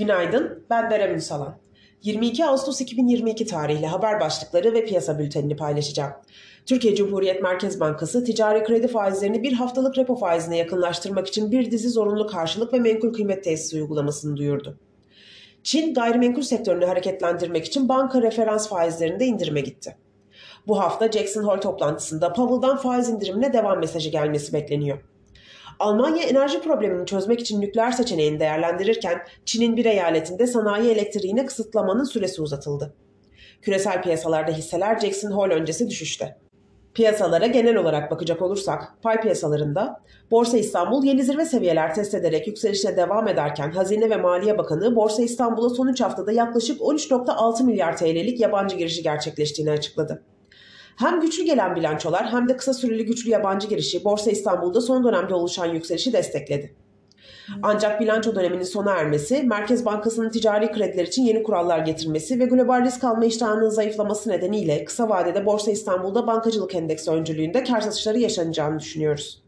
Günaydın, ben Berem Ünsalan. 22 Ağustos 2022 tarihli haber başlıkları ve piyasa bültenini paylaşacağım. Türkiye Cumhuriyet Merkez Bankası ticari kredi faizlerini bir haftalık repo faizine yakınlaştırmak için bir dizi zorunlu karşılık ve menkul kıymet tesisi uygulamasını duyurdu. Çin gayrimenkul sektörünü hareketlendirmek için banka referans faizlerinde indirime gitti. Bu hafta Jackson Hole toplantısında Powell'dan faiz indirimine devam mesajı gelmesi bekleniyor. Almanya enerji problemini çözmek için nükleer seçeneğini değerlendirirken Çin'in bir eyaletinde sanayi elektriğine kısıtlamanın süresi uzatıldı. Küresel piyasalarda hisseler Jackson Hole öncesi düşüşte. Piyasalara genel olarak bakacak olursak pay piyasalarında Borsa İstanbul yeni zirve seviyeler test ederek yükselişine devam ederken Hazine ve Maliye Bakanı Borsa İstanbul'a son 3 haftada yaklaşık 13.6 milyar TL'lik yabancı girişi gerçekleştiğini açıkladı. Hem güçlü gelen bilançolar hem de kısa süreli güçlü yabancı girişi Borsa İstanbul'da son dönemde oluşan yükselişi destekledi. Ancak bilanço döneminin sona ermesi, Merkez Bankası'nın ticari krediler için yeni kurallar getirmesi ve global risk alma iştahının zayıflaması nedeniyle kısa vadede Borsa İstanbul'da bankacılık endeksi öncülüğünde kar satışları yaşanacağını düşünüyoruz.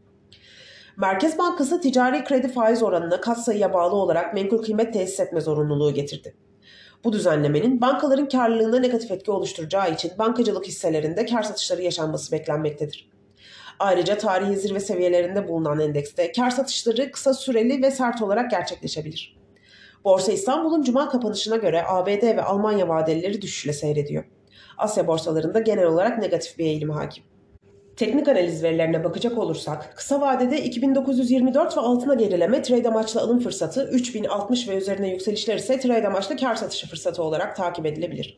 Merkez Bankası ticari kredi faiz oranına katsayıya bağlı olarak menkul kıymet tesis etme zorunluluğu getirdi. Bu düzenlemenin bankaların karlılığında negatif etki oluşturacağı için bankacılık hisselerinde kar satışları yaşanması beklenmektedir. Ayrıca tarihi zirve seviyelerinde bulunan endekste kar satışları kısa süreli ve sert olarak gerçekleşebilir. Borsa İstanbul'un cuma kapanışına göre ABD ve Almanya vadelileri düşüşle seyrediyor. Asya borsalarında genel olarak negatif bir eğilim hakim. Teknik analiz verilerine bakacak olursak, kısa vadede 2924 ve altına gerileme trade amaçlı alım fırsatı, 3060 ve üzerine yükselişler ise trade amaçlı kar satışı fırsatı olarak takip edilebilir.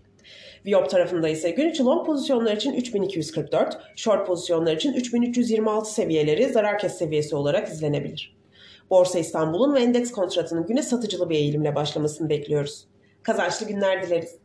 Viyop tarafında ise gün içi long pozisyonlar için 3244, short pozisyonlar için 3326 seviyeleri zarar kes seviyesi olarak izlenebilir. Borsa İstanbul'un ve endeks kontratının güne satıcılı bir eğilimle başlamasını bekliyoruz. Kazançlı günler dileriz.